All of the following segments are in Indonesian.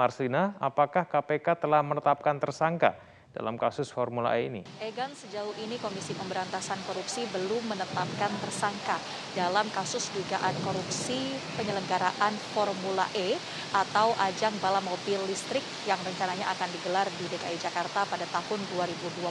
Marslina, apakah KPK telah menetapkan tersangka dalam kasus Formula E ini? Egan, sejauh ini Komisi Pemberantasan Korupsi belum menetapkan tersangka dalam kasus dugaan korupsi penyelenggaraan Formula E atau ajang balap mobil listrik yang rencananya akan digelar di DKI Jakarta pada tahun 2022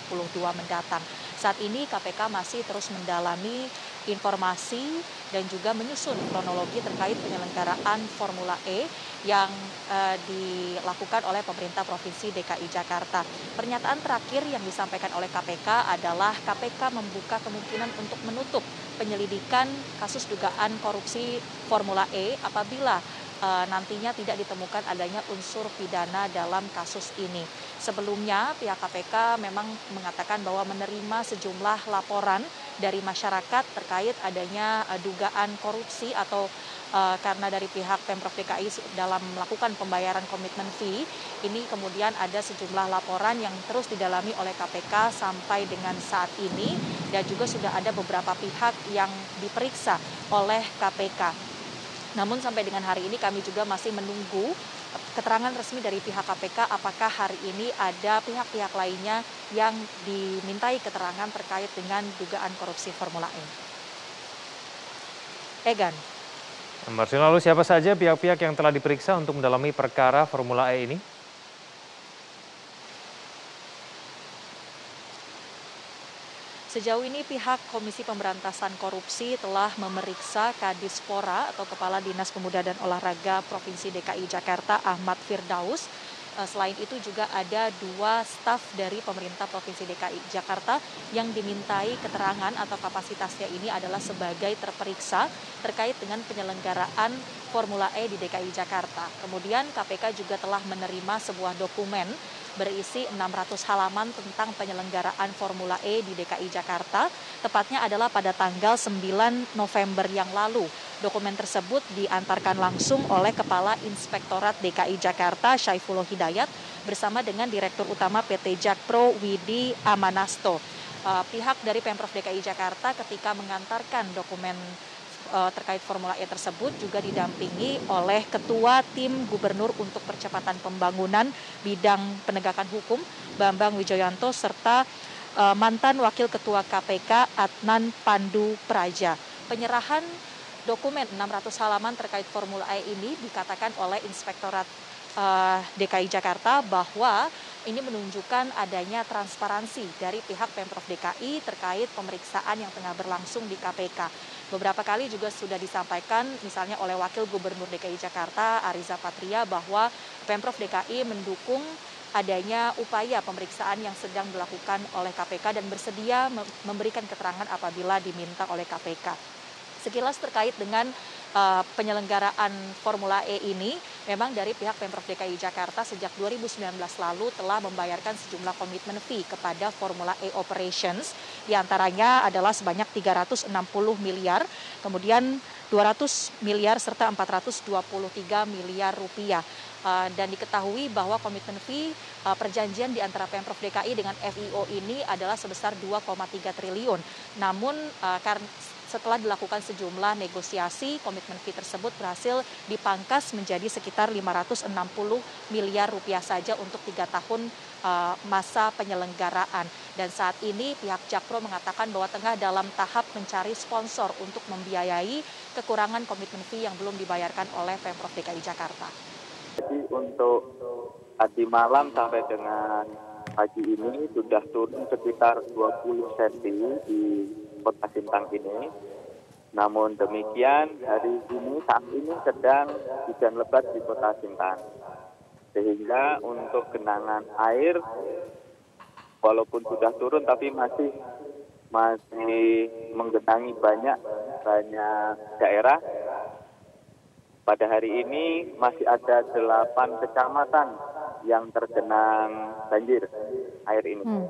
mendatang. Saat ini KPK masih terus mendalami informasi dan juga menyusun kronologi terkait penyelenggaraan Formula E yang uh, dilakukan oleh pemerintah Provinsi DKI Jakarta. Pernyataan terakhir yang disampaikan oleh KPK adalah KPK membuka kemungkinan untuk menutup penyelidikan kasus dugaan korupsi Formula E apabila nantinya tidak ditemukan adanya unsur pidana dalam kasus ini. Sebelumnya pihak KPK memang mengatakan bahwa menerima sejumlah laporan dari masyarakat terkait adanya uh, dugaan korupsi atau uh, karena dari pihak Pemprov DKI dalam melakukan pembayaran komitmen fee ini kemudian ada sejumlah laporan yang terus didalami oleh KPK sampai dengan saat ini dan juga sudah ada beberapa pihak yang diperiksa oleh KPK. Namun sampai dengan hari ini kami juga masih menunggu keterangan resmi dari pihak KPK apakah hari ini ada pihak-pihak lainnya yang dimintai keterangan terkait dengan dugaan korupsi Formula E. Egan. Marcelo, lalu siapa saja pihak-pihak yang telah diperiksa untuk mendalami perkara Formula E ini? Sejauh ini pihak Komisi Pemberantasan Korupsi telah memeriksa Kadispora atau Kepala Dinas Pemuda dan Olahraga Provinsi DKI Jakarta Ahmad Firdaus. Eh, selain itu juga ada dua staf dari pemerintah Provinsi DKI Jakarta yang dimintai keterangan atau kapasitasnya ini adalah sebagai terperiksa terkait dengan penyelenggaraan Formula E di DKI Jakarta. Kemudian KPK juga telah menerima sebuah dokumen berisi 600 halaman tentang penyelenggaraan Formula E di DKI Jakarta, tepatnya adalah pada tanggal 9 November yang lalu. Dokumen tersebut diantarkan langsung oleh Kepala Inspektorat DKI Jakarta Syaifullah Hidayat bersama dengan Direktur Utama PT Jakpro Widi Amanasto. Uh, pihak dari Pemprov DKI Jakarta ketika mengantarkan dokumen terkait Formula E tersebut juga didampingi oleh Ketua Tim Gubernur untuk Percepatan Pembangunan Bidang Penegakan Hukum Bambang Wijoyanto serta uh, mantan Wakil Ketua KPK Adnan Pandu Praja. Penyerahan dokumen 600 halaman terkait Formula E ini dikatakan oleh Inspektorat DKI Jakarta bahwa ini menunjukkan adanya transparansi dari pihak Pemprov DKI terkait pemeriksaan yang tengah berlangsung di KPK. Beberapa kali juga sudah disampaikan misalnya oleh Wakil Gubernur DKI Jakarta Ariza Patria bahwa Pemprov DKI mendukung adanya upaya pemeriksaan yang sedang dilakukan oleh KPK dan bersedia memberikan keterangan apabila diminta oleh KPK. Sekilas terkait dengan penyelenggaraan Formula E ini memang dari pihak Pemprov DKI Jakarta sejak 2019 lalu telah membayarkan sejumlah komitmen fee kepada Formula E Operations di antaranya adalah sebanyak 360 miliar kemudian 200 miliar serta 423 miliar rupiah. Uh, dan diketahui bahwa komitmen fee uh, perjanjian di antara Pemprov DKI dengan FIO ini adalah sebesar 2,3 triliun. Namun karena setelah dilakukan sejumlah negosiasi, komitmen fee tersebut berhasil dipangkas menjadi sekitar 560 miliar rupiah saja untuk tiga tahun uh, masa penyelenggaraan. Dan saat ini pihak Jakpro mengatakan bahwa tengah dalam tahap mencari sponsor untuk membiayai kekurangan komitmen fee yang belum dibayarkan oleh Pemprov DKI Jakarta. Jadi untuk tadi malam sampai dengan pagi ini sudah turun sekitar 20 cm di kota Sintang ini. Namun demikian hari ini saat ini sedang hujan lebat di kota Sintang. Sehingga untuk genangan air walaupun sudah turun tapi masih masih menggenangi banyak banyak daerah. Pada hari ini masih ada delapan kecamatan yang tergenang banjir air ini hmm.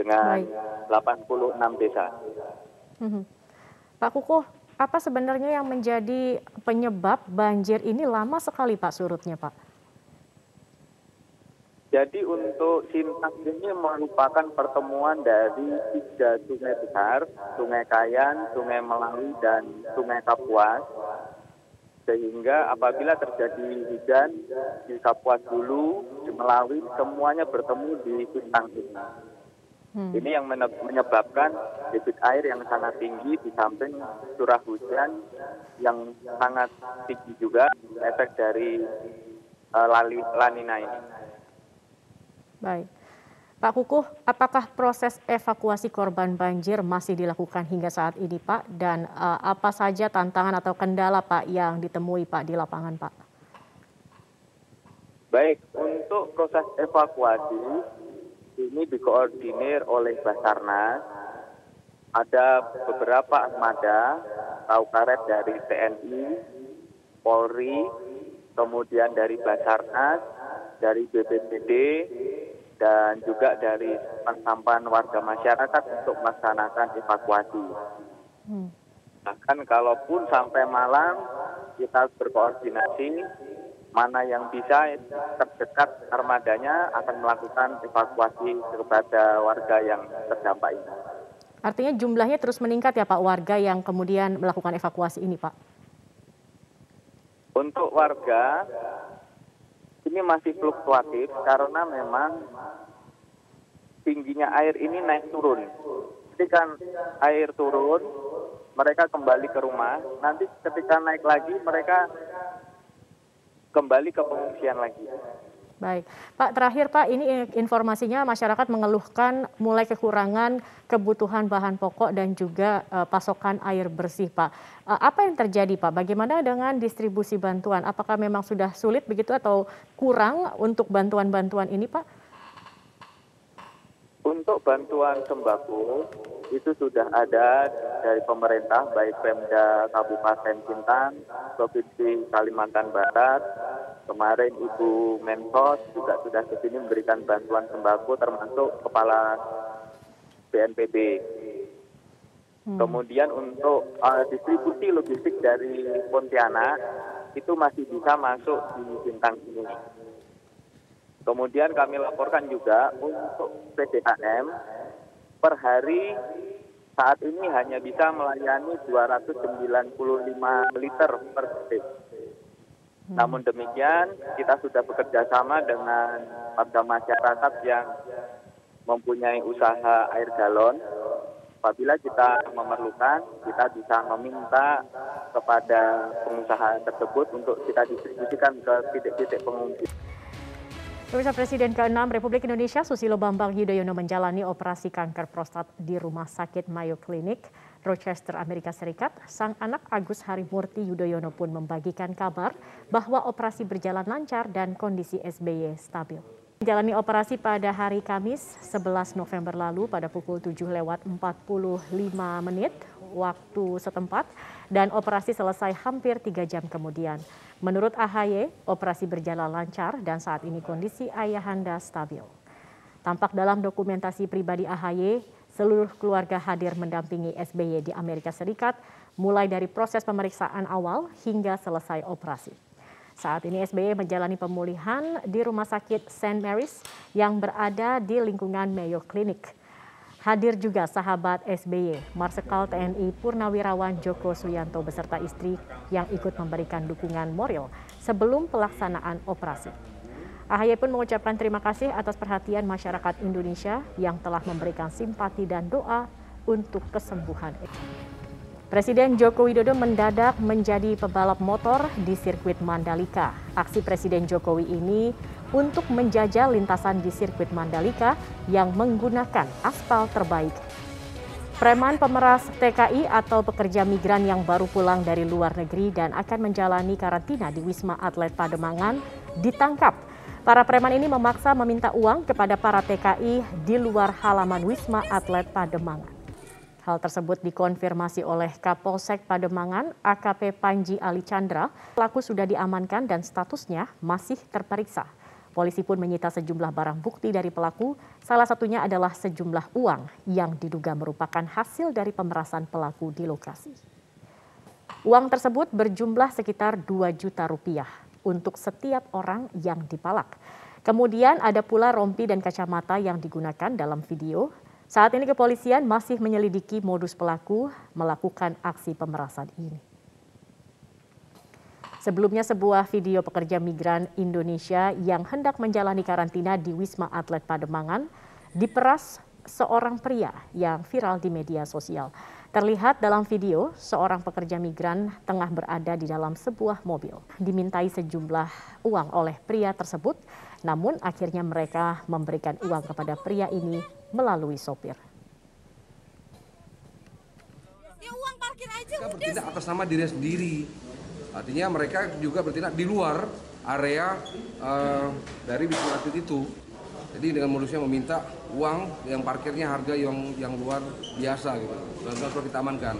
dengan Baik. 86 desa. Mhm. Pak Kukuh, apa sebenarnya yang menjadi penyebab banjir ini lama sekali Pak surutnya Pak? Jadi untuk Sintang ini merupakan pertemuan dari tiga sungai besar, Sungai Kayan, Sungai Melawi, dan Sungai Kapuas. sehingga apabila terjadi hujan di Kapuas dulu, di Melawi, semuanya bertemu di Sintang ini. Hmm. Ini yang menyebabkan debit air yang sangat tinggi di samping curah hujan yang sangat tinggi juga efek dari uh, lali, lanina ini. Baik. Pak Kukuh, apakah proses evakuasi korban banjir masih dilakukan hingga saat ini, Pak? Dan uh, apa saja tantangan atau kendala, Pak, yang ditemui, Pak, di lapangan, Pak? Baik, untuk proses evakuasi ini dikoordinir oleh Basarnas. Ada beberapa armada, tahu karet dari TNI, Polri, kemudian dari Basarnas, dari BPBD, dan juga dari sampah warga masyarakat untuk melaksanakan evakuasi. Hmm. Bahkan kalaupun sampai malam kita berkoordinasi mana yang bisa terdekat armadanya akan melakukan evakuasi kepada warga yang terdampak ini. Artinya jumlahnya terus meningkat ya Pak warga yang kemudian melakukan evakuasi ini Pak? Untuk warga ini masih fluktuatif karena memang tingginya air ini naik turun. Ketika air turun, mereka kembali ke rumah. Nanti ketika naik lagi, mereka kembali ke pengungsian lagi. Baik, Pak. Terakhir, Pak, ini informasinya masyarakat mengeluhkan mulai kekurangan kebutuhan bahan pokok dan juga uh, pasokan air bersih, Pak. Uh, apa yang terjadi, Pak? Bagaimana dengan distribusi bantuan? Apakah memang sudah sulit begitu atau kurang untuk bantuan-bantuan ini, Pak? Untuk bantuan sembako itu sudah ada dari pemerintah baik Pemda Kabupaten Sintang, Provinsi Kalimantan Barat. Kemarin Ibu Mensos juga sudah ke sini memberikan bantuan sembako termasuk kepala BNPB. Hmm. Kemudian untuk uh, distribusi logistik dari Pontianak itu masih bisa masuk di Sintang ini. Kemudian kami laporkan juga untuk PDAM per hari saat ini hanya bisa melayani 295 liter per detik. Hmm. Namun demikian, kita sudah bekerja sama dengan warga masyarakat yang mempunyai usaha air galon. Apabila kita memerlukan, kita bisa meminta kepada pengusaha tersebut untuk kita distribusikan ke titik-titik pengungsi. Pemirsa Presiden ke-6 Republik Indonesia Susilo Bambang Yudhoyono menjalani operasi kanker prostat di Rumah Sakit Mayo Clinic, Rochester, Amerika Serikat. Sang anak Agus Harimurti Yudhoyono pun membagikan kabar bahwa operasi berjalan lancar dan kondisi SBY stabil. Menjalani operasi pada hari Kamis 11 November lalu pada pukul 7 lewat 45 menit waktu setempat dan operasi selesai hampir tiga jam kemudian. Menurut AHY, operasi berjalan lancar dan saat ini kondisi ayahanda stabil. Tampak dalam dokumentasi pribadi AHY, seluruh keluarga hadir mendampingi SBY di Amerika Serikat, mulai dari proses pemeriksaan awal hingga selesai operasi. Saat ini SBY menjalani pemulihan di Rumah Sakit St. Mary's yang berada di lingkungan Mayo Clinic. Hadir juga sahabat SBY, Marsikal TNI Purnawirawan Joko Suyanto beserta istri yang ikut memberikan dukungan moral sebelum pelaksanaan operasi. AHY pun mengucapkan terima kasih atas perhatian masyarakat Indonesia yang telah memberikan simpati dan doa untuk kesembuhan. Presiden Joko Widodo mendadak menjadi pebalap motor di sirkuit Mandalika. Aksi Presiden Jokowi ini untuk menjajal lintasan di sirkuit Mandalika yang menggunakan aspal terbaik. Preman pemeras TKI atau pekerja migran yang baru pulang dari luar negeri dan akan menjalani karantina di Wisma Atlet Pademangan ditangkap. Para preman ini memaksa meminta uang kepada para TKI di luar halaman Wisma Atlet Pademangan. Hal tersebut dikonfirmasi oleh Kapolsek Pademangan AKP Panji Ali Chandra. Pelaku sudah diamankan dan statusnya masih terperiksa. Polisi pun menyita sejumlah barang bukti dari pelaku, salah satunya adalah sejumlah uang yang diduga merupakan hasil dari pemerasan pelaku di lokasi. Uang tersebut berjumlah sekitar 2 juta rupiah untuk setiap orang yang dipalak. Kemudian ada pula rompi dan kacamata yang digunakan dalam video. Saat ini kepolisian masih menyelidiki modus pelaku melakukan aksi pemerasan ini. Sebelumnya sebuah video pekerja migran Indonesia yang hendak menjalani karantina di Wisma Atlet Pademangan diperas seorang pria yang viral di media sosial. Terlihat dalam video, seorang pekerja migran tengah berada di dalam sebuah mobil. Dimintai sejumlah uang oleh pria tersebut, namun akhirnya mereka memberikan uang kepada pria ini melalui sopir. Ya uang parkir aja mereka bertindak atas nama diri sendiri. Artinya mereka juga bertindak di luar area uh, dari Wisma Atlet itu. Jadi dengan modusnya meminta uang yang parkirnya harga yang yang luar biasa gitu. Dan itu kita amankan.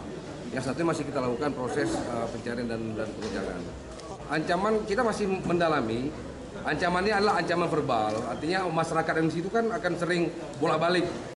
Yang satu masih kita lakukan proses uh, pencarian dan, dan pengejaran. Ancaman kita masih mendalami. Ancamannya adalah ancaman verbal. Artinya masyarakat di situ kan akan sering bolak-balik